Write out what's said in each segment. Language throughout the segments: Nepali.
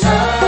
time.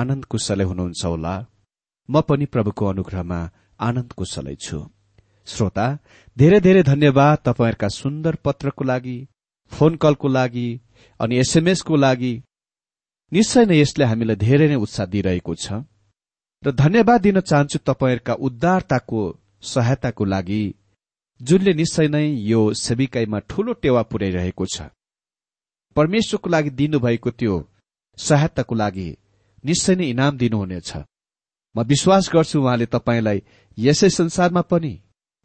आनन्द कुशलै हुनुहुन्छ होला। म पनि प्रभुको अनुग्रहमा आनन्द कुशलै छु। श्रोता धेरै धेरै धन्यवाद तपाईँहरूका सुन्दर पत्रको लागि फोन कलको लागि अनि एसएमएसको लागि। निश्चय नै यसले हामीलाई धेरै नै उत्साह दिइरहेको छ। र धन्यवाद दिन चाहन्छु तपाईँहरूका उद्धारताको सहायताको लागि जुनले निश्चय नै यो सेविकाईमा ठूलो टेवा पुर्याइरहेको छ। परमेश्वरको लागि दिनुभएको त्यो सहायताको लागि निश्चय नै इनाम दिनुहुनेछ। म विश्वास गर्छु उहाँले तपाईँलाई यसै संसारमा पनि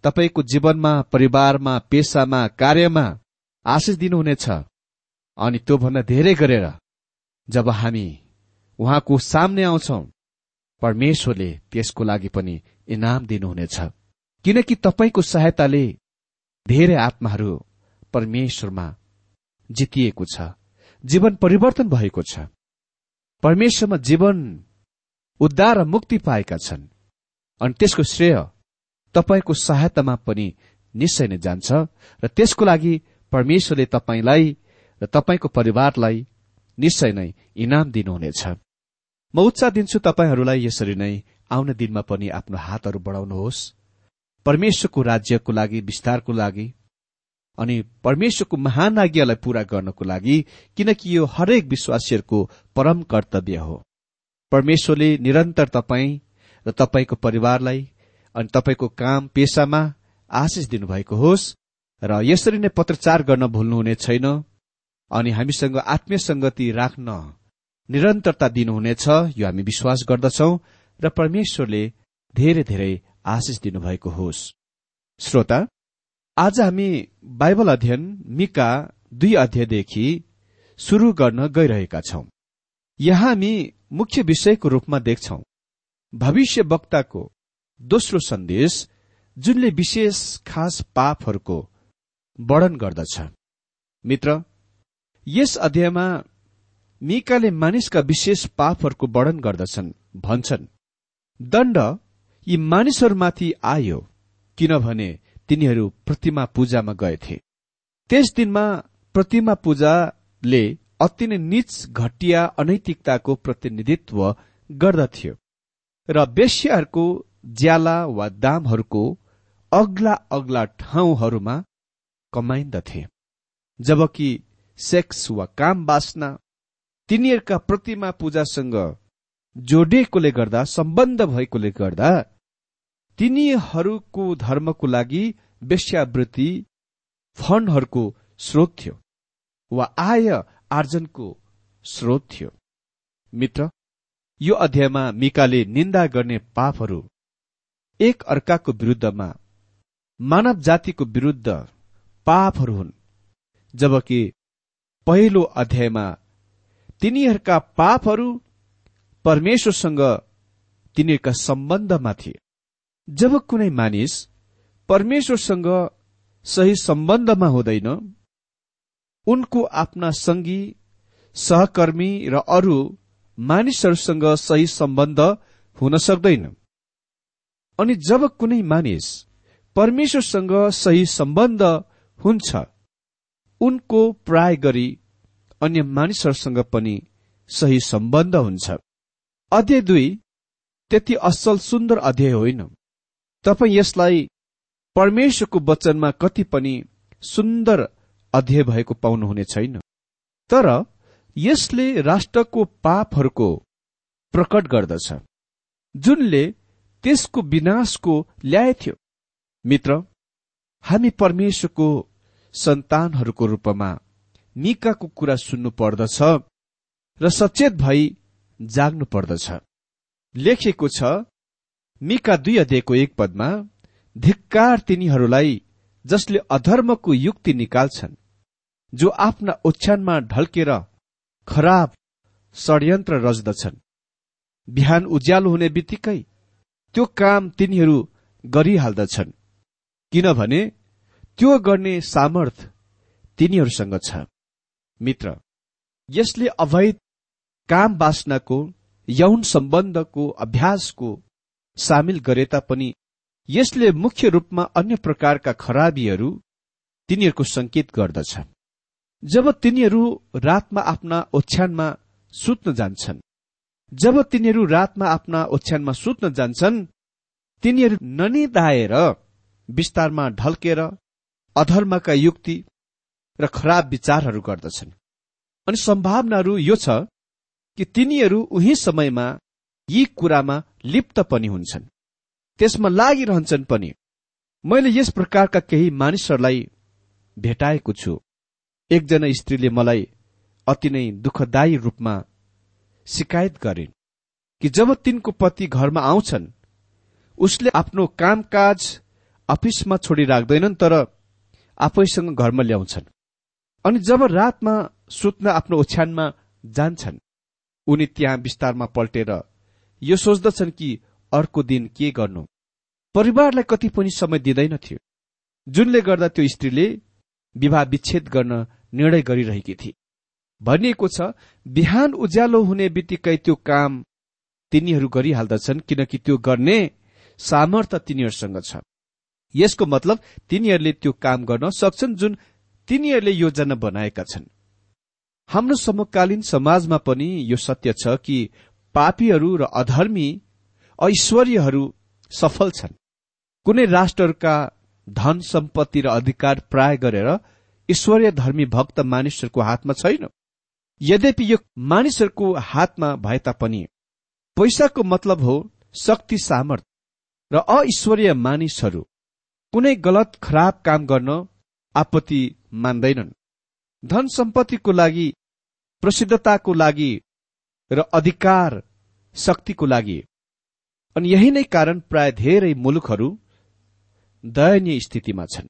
तपाईँको जीवनमा परिवारमा पेसामा कार्यमा आशिष दिनुहुनेछ। अनि त्योभन्दा धेरै गरेर जब हामी उहाँको सामने आउँछौ परमेश्वरले त्यसको लागि पनि इनाम दिनुहुनेछ। किनकि तपाईँको सहायताले धेरै आत्माहरू परमेश्वरमा जितिएको छ। जीवन परिवर्तन भएको छ। परमेश्वरमा जीवन उद्धार र मुक्ति पाएका छन्। अनि त्यसको श्रेय तपाईँको सहायतामा पनि निश्चय नै जान्छ र त्यसको लागि परमेश्वरले तपाईँलाई र तपाईँको परिवारलाई निश्चय नै इनाम दिनुहुनेछ। म उत्साह दिन्छु तपाईँहरूलाई यसरी नै आउने दिनमा पनि आफ्नो हातहरू बढाउनुहोस्। परमेश्वरको राज्यको लागि विस्तारको लागि अनि परमेश्वरको महान आज्ञालाई पूरा गर्नको लागि किनकि यो हरेक विश्वासीहरूको परम कर्तव्य हो। परमेश्वरले निरन्तर तपाईँ र तपाईँको परिवारलाई अनि तपाईँको काम पेसामा आशिष दिनुभएको होस् र यसरी नै पत्रचार गर्न भुल्नुहुने छैन अनि हामीसँग आत्मीय संगति राख्न निरन्तरता दिनुहुनेछ यो हामी विश्वास गर्दछौ र परमेश्वरले धेरै धेरै आशिष दिनुभएको होस्। श्रोता आज हामी बाइबल अध्ययन मिका दुई अध्यायदेखि शुरू गर्न गइरहेका छौं। यहाँ हामी मुख्य विषयको रूपमा देख्छौ भविष्य वक्ताको दोस्रो सन्देश जुनले विशेष खास पापहरूको वर्णन गर्दछ। मित्र यस अध्यायमा मिकाले मानिसका विशेष पापहरूको वर्णन गर्दछन् भन्छन् दण्ड यी मानिसहरूमाथि आयो किनभने तिनीहरू प्रतिमा पूजामा गएथे। त्यस दिनमा प्रतिमा पूजाले अति नै निच घटिया अनैतिकताको प्रतिनिधित्व गर्दथ्यो र वेश्याहरूको ज्याला वा दामहरूको अग्ला अग्ला ठाउँहरूमा कमाइन्दथे। जबकि सेक्स वा काम बासना तिनीहरूका प्रतिमा पूजासँग जोडिएकोले गर्दा सम्बन्ध भएकोले गर्दा तिनीहरूको धर्मको लागि वेश्यावृत्ति फण्डहरूको स्रोत थियो वा आय आर्जनको स्रोत थियो। मित्र यो अध्यायमा मिकाले निन्दा गर्ने पापहरू एक अर्काको विरुद्धमा मानव जातिको विरुद्ध पापहरू हुन् जबकि पहिलो अध्यायमा तिनीहरूका पापहरू परमेश्वरसँग तिनीहरूका सम्बन्धमा थिए। जब कुनै मानिस परमेश्वरसँग सही सम्बन्धमा हुँदैन उनको आफ्ना सङ्गी सहकर्मी र अरू मानिसहरूसँग सही सम्बन्ध हुन सक्दैन। अनि जब कुनै मानिस परमेश्वरसँग सही सम्बन्ध हुन्छ उनको प्राय गरी अन्य मानिसहरूसँग पनि सही सम्बन्ध हुन्छ। अध्याय दुई त्यति असल सुन्दर अध्याय होइन। तपाईँ यसलाई परमेश्वरको वचनमा कति पनि सुन्दर अध्याय भएको पाउनुहुने छैन। तर यसले राष्ट्रको पापहरूको प्रकट गर्दछ जुनले त्यसको विनाशको ल्याएथ्यो मित्र हामी परमेश्वरको सन्तानहरूको रूपमा मिकाको कुरा सुन्नु पर्दछ र सचेत भई जाग्नु पर्दछ लेखिएको छ मिका दुई अध्ययको एक पदमा धिक्कार तिनीहरूलाई जसले अधर्मको युक्ति निकाल्छन् जो आफ्ना ओछ्यानमा ढल्केर खराब षड्यन्त्र रच्दछन्। बिहान उज्यालो हुने बित्तिकै त्यो काम तिनीहरू गरिहाल्दछन् किनभने त्यो गर्ने सामर्थ तिनीहरूसँग छ। मित्र यसले अवैध काम बाँच्नको यौन सम्बन्धको अभ्यासको सामेल गरे तापनि यसले मुख्य रूपमा अन्य प्रकारका खराबीहरू तिनीहरूको संकेत गर्दछ जब तिनीहरू रातमा आफ्ना ओछ्यानमा सुत्न जान्छन् जब तिनीहरू रातमा आफ्ना ओछ्यानमा सुत्न जान्छन् तिनीहरू ननिदाएर विस्तारमा ढल्केर अधर्मका युक्ति र खराब विचारहरू गर्दछन्। अनि सम्भावनाहरू यो छ कि तिनीहरू उही समयमा यी कुरामा लिप्त पनि हुन्छन्। त्यसमा लागिरहन्छन् पनि। मैले यस प्रकारका केही मानिसहरूलाई भेटाएको छु। एकजना स्त्रीले मलाई अति नै दुःखदायी रूपमा शिकायत गरिन् कि जब तिनको पति घरमा आउँछन् उसले आफ्नो कामकाज अफिसमा छोडी राख्दैनन् तर आफैसँग घरमा ल्याउँछन् अनि जब रातमा सुत्न आफ्नो ओछ्यानमा जान्छन् उनी त्यहाँ विस्तारमा पल्टेर यो सोच्दछन् कि अर्को दिन के गर्नु? परिवारलाई कति पनि समय दिँदैनथ्यो जुनले गर्दा त्यो स्त्रीले विवाह विच्छेद गर्न निर्णय गरिरहेकी थिए। भनिएको छ बिहान उज्यालो हुने बित्तिकै त्यो काम तिनीहरू गरिहाल्दछन् किनकि त्यो गर्ने सामर्थ्य तिनीहरूसँग छ। यसको मतलब तिनीहरूले त्यो काम गर्न सक्छन् जुन तिनीहरूले योजना बनाएका छन्। हाम्रो समकालीन समाजमा पनि यो सत्य छ कि पापीहरू र अधर्मी ऐश्वर्यहरू सफल छन्। कुनै राष्ट्रहरूका धन सम्पत्ति र अधिकार प्राय गरेर ईश्वरीय धर्मी भक्त मानिसहरूको हातमा छैन। यद्यपि यो मानिसहरूको हातमा भए तापनि पैसाको मतलब हो शक्ति सामर्थ र अईश्वरीय मानिसहरू कुनै गलत खराब काम गर्न आपत्ति मान्दैनन्। धन सम्पत्तिको लागि प्रसिद्धताको लागि र अधिकार शक्तिको लागि। अनि यही नै कारण प्राय धेरै मुलुकहरू दयनीय स्थितिमा छन्।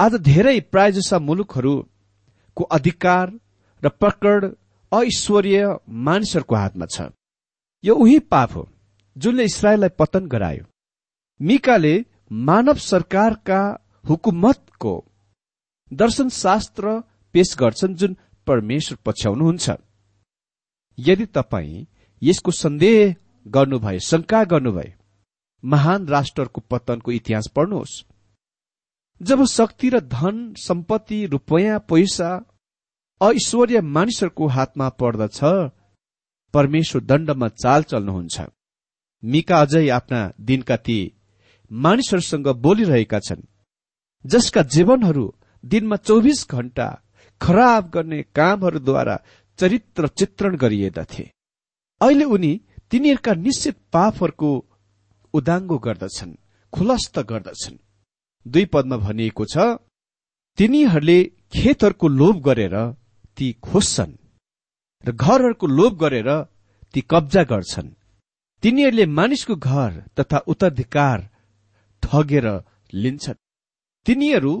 आज धेरै प्राय जसा मुलुकहरूको अधिकार र पकड ऐश्वर्य मानिसहरूको हातमा छ। यो उही पाप हो जुनले इसरायललाई पतन गरायो। मिकाले मानव सरकारका हुकुमतको दर्शन शास्त्र पेश गर्छन् जुन परमेश्वर पछ्याउनुहुन्छ। यदि तपाईँ यसको सन्देह गर्नुभए शंका गर्नुभए महान राष्ट्रको पतनको इतिहास पढ्नुहोस्। जब शक्ति र धन सम्पत्ति रुपैयाँ पैसा ऐश्वर्य मानिसहरूको हातमा पर्दछ परमेश्वर दण्डमा चाल चल्नुहुन्छ। मिका अझै आफ्ना दिनका ती मानिसहरूसँग बोलिरहेका छन् जसका जीवनहरू दिनमा चौबिस घण्टा खराब गर्ने कामहरूद्वारा चरित्र चित्रण गरिएका थिए। अहिले उनी तिनीहरूका निश्चित पापहरूको उदाङ्गो गर्दछन् खुलस्त गर्दछन्। दुई पदमा भनिएको छ तिनीहरूले खेतहरूको लोभ गरेर ती खोज्छन् र घरहरूको लोभ गरेर ती कब्जा गर्छन्। तिनीहरूले मानिसको घर तथा उत्तराधिकार ठगेर लिन्छन्। तिनीहरू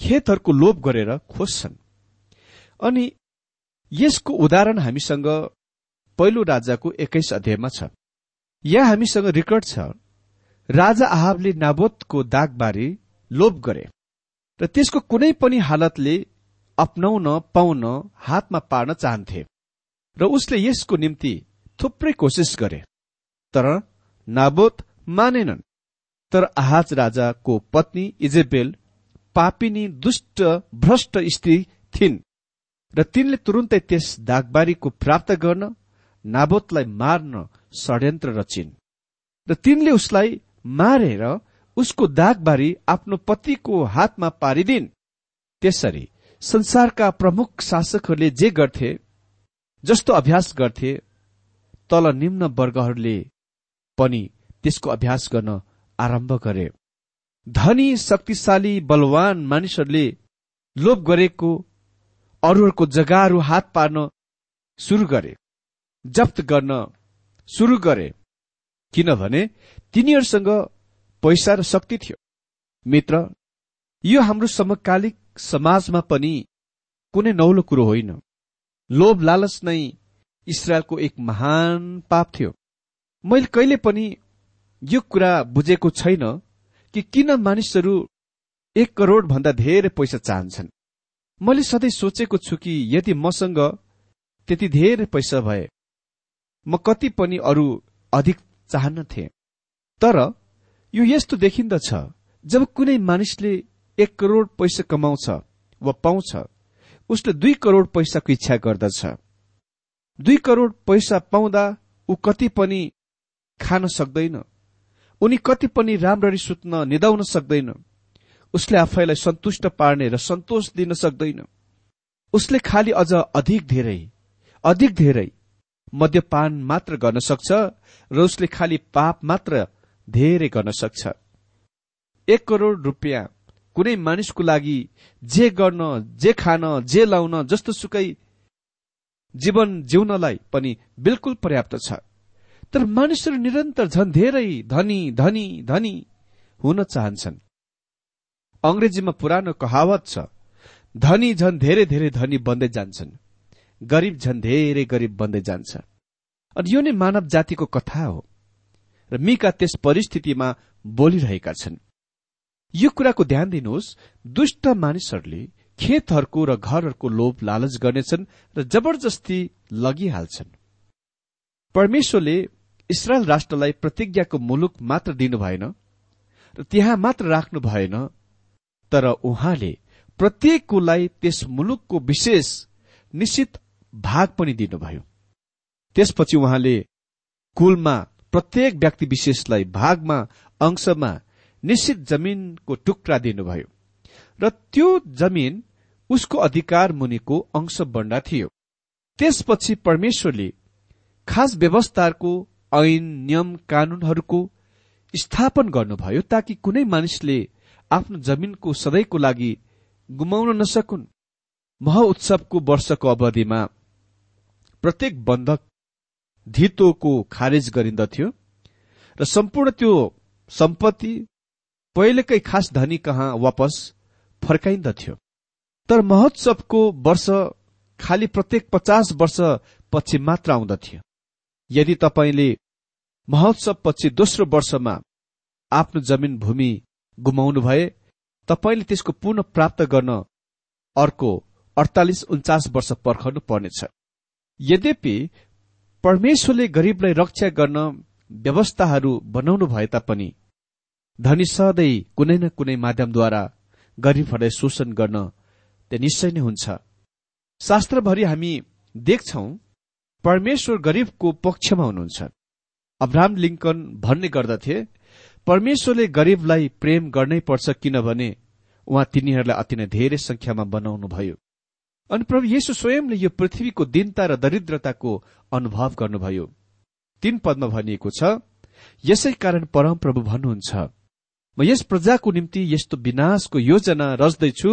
खेतहरूको लोभ गरेर खोज्छन्। अनि यसको उदाहरण हामीसँग पहिलो राजाको एक्काइस अध्यायमा छ। यहाँ हामीसँग रेकर्ड छ राजा आहाबले नाबोतको दागबारे लोभ गरे र त्यसको कुनै पनि हालतले अपनाउन पाउन हातमा पार्न चाहन्थे र उसले यसको निम्ति थुप्रै कोसिस गरे। तर नाबोत मानेनन्। तर आहाज राजाको पत्नी इजेबेल पापिनी दुष्ट भ्रष्ट स्त्री थिइन्। र तिनले तुरुन्तै त्यस दागबारीको प्राप्त गर्न नाबोतलाई मार्न षड्यन्त्र रचिन्। र तिनले उसलाई मारेर उसको दागबारी आफ्नो पतिको हातमा पारिदिन्। त्यसरी संसारका प्रमुख शासकहरूले जे गर्थे जस्तो अभ्यास गर्थे तल निम्न वर्गहरूले पनि त्यसको अभ्यास गर्न आरम्भ गरे। धनी शक्तिशाली बलवान मानिसहरूले लोभ गरेको अरूहरूको जग्गाहरू हात पार्न सुरु गरे जफ्त गर्न सुरु गरे। किनभने तिनीहरूसँग पैसा र शक्ति थियो। मित्र यो हाम्रो समकालिक समाजमा पनि कुनै नौलो कुरो होइन। लोभ लालच नै इसरायलको एक महान पाप थियो। मैले कहिले पनि यो कुरा बुझेको छैन कि किन मानिसहरू एक करोड भन्दा धेरै पैसा चाहन्छन्। मैले सधैँ सोचेको छु कि यदि मसँग त्यति धेरै पैसा भए म कति पनि अरू अधिक चाहन्नथे तर यो यस्तो देखिन्दछ जब कुनै मानिसले एक करोड पैसा कमाउँछ वा पाउँछ उसले दुई करोड पैसाको इच्छा गर्दछ। दुई करोड पैसा पाउँदा ऊ कति पनि खान सक्दैन उनी कति पनि राम्ररी सुत्न निदाउन सक्दैन। उसले आफैलाई सन्तुष्ट पार्ने र सन्तोष दिन सक्दैन। उसले खालि अझ अधिक धेरै अधिक धेरै मद्यपान मात्र गर्न सक्छ र उसले खालि पाप मात्र धेरै गर्न सक्छ। एक करोड रुपियाँ कुनै मानिसको लागि जे गर्न जे खान जे लाउन जस्तो सुकै जीवन जिउनलाई पनि बिल्कुल पर्याप्त छ। तर मानिसहरू निरन्तर झन् धेरै धनी धनी धनी हुन चाहन्छन्। अंग्रेजीमा पुरानो कहावत छ धनी झन् धेरै धेरै धनी बन्दै जान्छन् गरिब झन् धेरै गरिब बन्दै जान्छ। अनि यो नै मानव जातिको कथा हो र मिका त्यस परिस्थितिमा बोलिरहेका छन्। यो कुराको ध्यान दिनुहोस् दुष्ट मानिसहरूले खेतहरूको र घरहरूको लोभ लालच गर्नेछन् र जबरजस्ती लगिहाल्छन्। परमेश्वरले इसरायल राष्ट्रलाई प्रतिज्ञाको मुलुक मात्र दिनु भएन र त्यहाँ मात्र राख्नु भएन तर उहाँले प्रत्येकलाई त्यस मुलुकको विशेष निश्चित भाग पनि दिनुभयो। त्यसपछि उहाँले कुलमा प्रत्येक व्यक्ति विशेषलाई भागमा अंशमा निश्चित जमिनको टुक्रा दिनुभयो र त्यो जमिन उसको अधिकार मुनिको अंश बन्डा थियो। त्यसपछि परमेश्वरले खास व्यवस्थाको ऐन नियम कानूनहरूको स्थापन गर्नुभयो ताकि कुनै मानिसले आफ्नो जमिनको सधैँको लागि गुमाउन नसकुन्। मह उत्सवको वर्षको अवधिमा प्रत्येक बन्धक धितोको खारेज गरिन्दथ्यो र सम्पूर्ण त्यो सम्पत्ति पहिलेकै खास धनी कहाँ वापस फर्काइन्दथ्यो। तर महोत्सवको वर्ष खालि प्रत्येक पचास वर्ष पछि मात्र आउँदथ्यो। यदि तपाईँले महोत्सव पछि दोस्रो वर्षमा आफ्नो जमिन भूमि गुमाउनु भए तपाईँले त्यसको पुनः प्राप्त गर्न अर्को अडतालिस उन्चास वर्ष पर्खनु पर्नेछ। यद्यपि परमेश्वरले गरीबलाई रक्षा गर्न व्यवस्थाहरू बनाउनु भए तापनि धनी सधैँ कुनै न कुनै माध्यमद्वारा गरीबहरूलाई शोषण गर्न त्यो निश्चय नै हुन्छ। शास्त्रभरि हामी देख्छौ परमेश्वर गरीबको पक्षमा हुनुहुन्छ। अब्राहम लिङ्कन भन्ने गर्दथे परमेश्वरले गरीबलाई प्रेम गर्नै पर्छ किनभने उहाँ तिनीहरूलाई अति नै धेरै संख्यामा बनाउनुभयो अनि प्रभु येशु स्वयंले यो पृथ्वीको दिनता र दरिद्रताको अनुभव गर्नुभयो। तीन पदमा भनिएको छ यसै कारण परमप्रभु भन्नुहुन्छ म यस प्रजाको निम्ति यस्तो विनाशको योजना रच्दैछु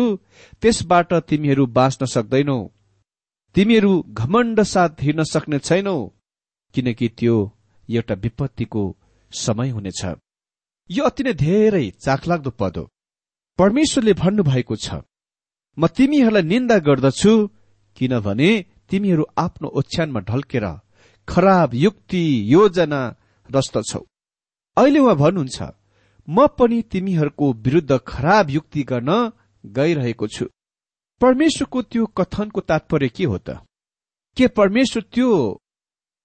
त्यसबाट तिमीहरू बाँच्न सक्दैनौ। तिमीहरू घमण्ड साथ हिँड्न सक्ने छैनौ किनकि त्यो एउटा विपत्तिको समय हुनेछ। यो अति नै धेरै चाखलाग्दो पद हो। परमेश्वरले भन्नुभएको छ म तिमीहरूलाई निन्दा गर्दछु किनभने तिमीहरू आफ्नो ओछ्यानमा ढल्केर खराब युक्ति योजना रस्तछौ अहिले उहाँ भन्नुहुन्छ म पनि तिमीहरूको विरूद्ध खराब युक्ति गर्न गइरहेको छु। परमेश्वरको त्यो कथनको तात्पर्य के हो त? के परमेश्वर त्यो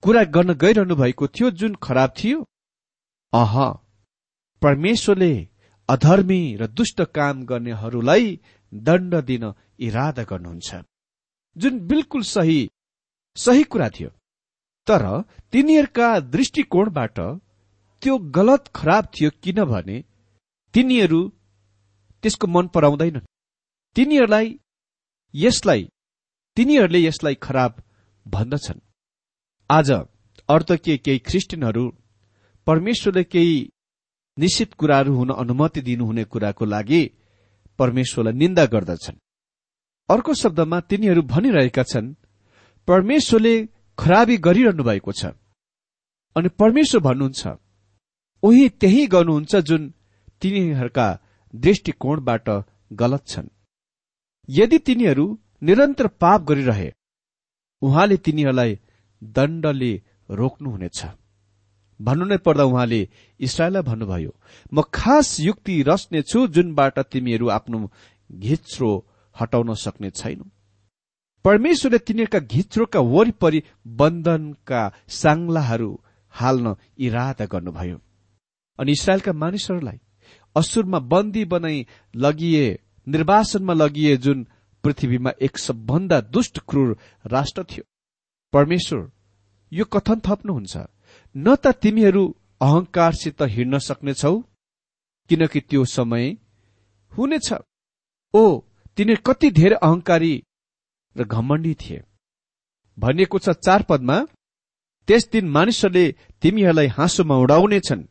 कुरा गर्न गइरहनु भएको थियो जुन खराब थियो? अह परमेश्वरले अधर्मी र दुष्ट काम गर्नेहरूलाई दण्ड दिन इरादा गर्नुहुन्छ। जुन बिल्कुल सही सही कुरा थियो। तर तिनीहरूका दृष्टिकोणबाट त्यो गलत खराब थियो किनभने तिनीहरू त्यसको मन पराउँदैनन्। तिनीहरूलाई यसलाई तिनीहरूले यसलाई खराब भन्दछन्। आज अर्थ के केही ख्रिस्टियनहरू परमेश्वरले केही निश्चित कुराहरू हुन अनुमति दिनुहुने कुराको लागि परमेश्वरलाई निन्दा गर्दछन्। अर्को शब्दमा तिनीहरू भनिरहेका छन् परमेश्वरले खराबी गरिरहनु भएको छ। अनि परमेश्वर भन्नुहुन्छ उही त्यही गर्नुहुन्छ जुन तिनीहरूका दृष्टिकोणबाट गलत छन्। यदि तिनीहरू निरन्तर पाप गरिरहे उहाँले तिनीहरूलाई दण्डले रोक्नुहुनेछ। भन्नु नै पर्दा उहाँले इसरायललाई भन्नुभयो म खास युक्ति रच्नेछु जुनबाट तिमीहरू आफ्नो घिच्रो हटाउन सक्ने छैनौ। परमेश्वरले तिनीहरूका घिच्रोका वरिपरि बन्धनका साङ्लाहरू हाल्न इरादा गर्नुभयो। अनि इसरायलका मानिसहरूलाई असुरमा बन्दी बनाई लगिए निर्वासनमा लगिए जुन पृथ्वीमा एक सबभन्दा दुष्ट क्रूर राष्ट्र थियो। परमेश्वर यो कथन थप्नुहुन्छ? न त तिमीहरू अहंकारसित हिँड्न सक्नेछौ किनकि त्यो समय हुनेछ। ओ तिनीहरू कति धेरै अहंकारी र घमण्डी थिए। भनिएको छ चार पदमा त्यस दिन मानिसहरूले तिमीहरूलाई हाँसोमा उडाउनेछन्।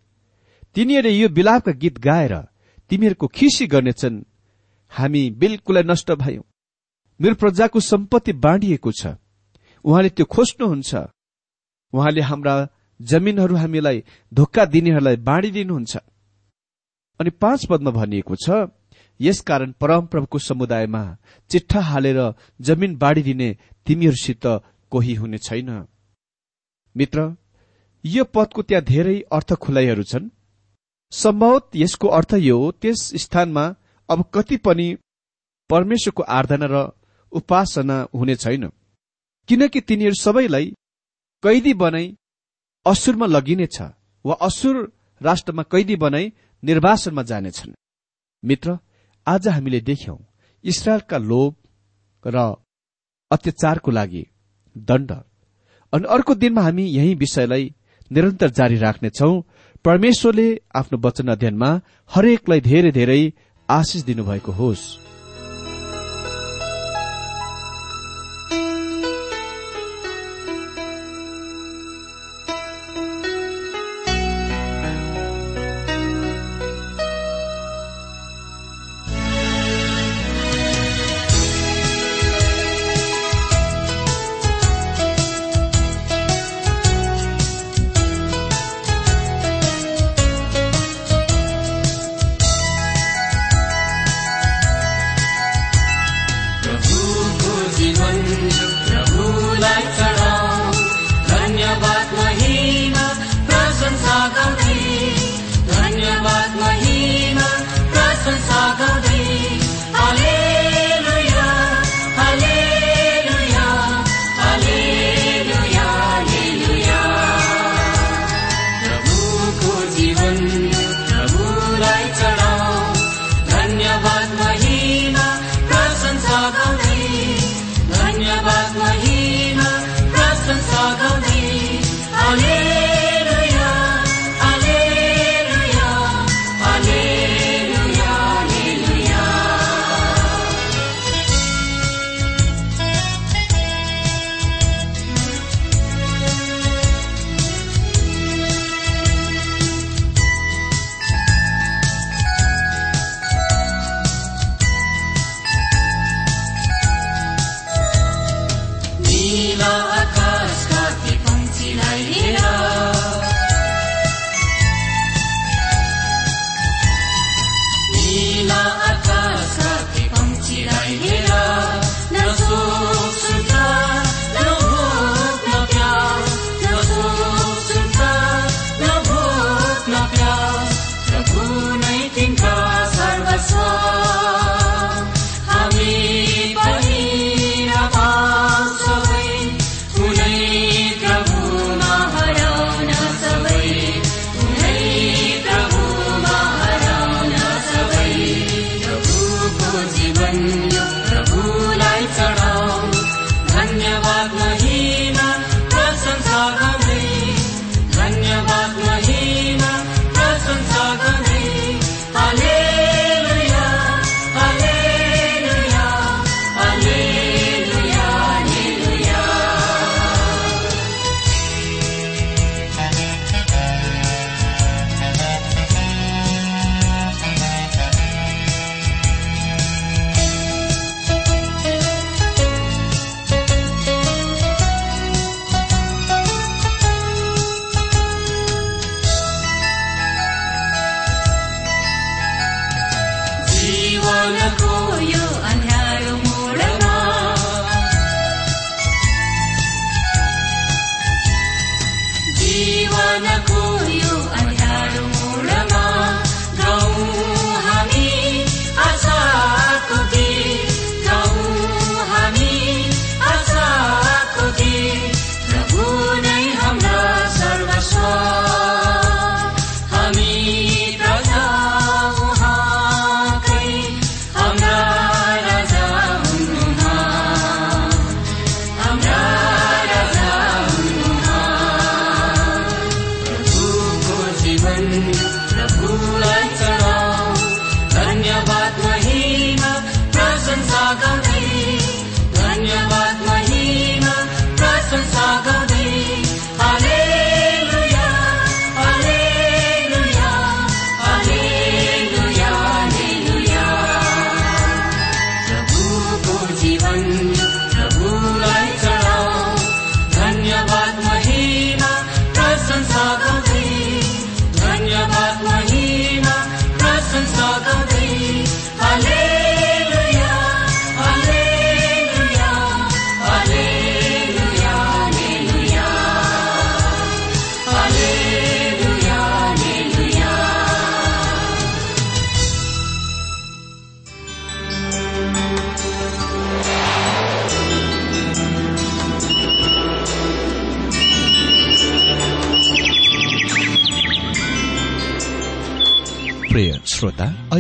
तिनीहरूले यो बिलापका गीत गाएर तिमीहरूको खिसी गर्नेछन्। हामी बिल्कुलै नष्ट भयौं। मेरो प्रजाको सम्पत्ति बाँडिएको छ। उहाँले त्यो खोज्नुहुन्छ। उहाँले हाम्रा जमिनहरू हामीलाई धोका दिनेहरूलाई बाँडिदिनुहुन्छ अनि पाँच पदमा भनिएको छ यसकारण परमप्रभुको समुदायमा चिट्ठा हालेर जमिन बाँडिदिने तिमीहरूसित कोही हुने छैन। मित्र यो पदको त्यहाँ धेरै अर्थ खुलाइहरू छन्। सम्भवत यसको अर्थ यो त्यस स्थानमा अब कति पनि परमेश्वरको आराधना र उपासना हुने छैन। किनकि तिनीहरू सबैलाई कैदी बनाई असुरमा लगिनेछ वा असुर राष्ट्रमा कैदी बनाई निर्वासनमा जानेछन्। मित्र आज हामीले देख्यौं इसरायलका लोभ र अत्याचारको लागि दण्ड। अनि अर्को दिनमा हामी यही विषयलाई निरन्तर जारी राख्नेछौ। परमेश्वरले आफ्नो वचन अध्ययनमा हरेकलाई धेरै धेरै आशिष दिनुभएको होस्।